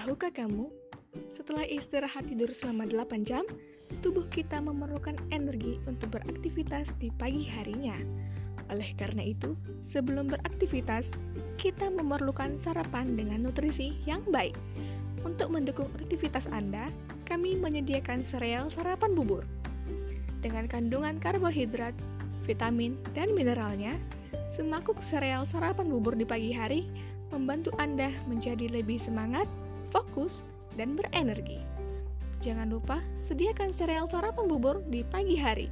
Tahukah kamu, setelah istirahat tidur selama 8 jam, tubuh kita memerlukan energi untuk beraktivitas di pagi harinya. Oleh karena itu, sebelum beraktivitas, kita memerlukan sarapan dengan nutrisi yang baik. Untuk mendukung aktivitas Anda, kami menyediakan sereal sarapan bubur. Dengan kandungan karbohidrat, vitamin, dan mineralnya, semangkuk sereal sarapan bubur di pagi hari membantu Anda menjadi lebih semangat, fokus, dan berenergi. Jangan lupa sediakan sereal sarapan bubur di pagi hari.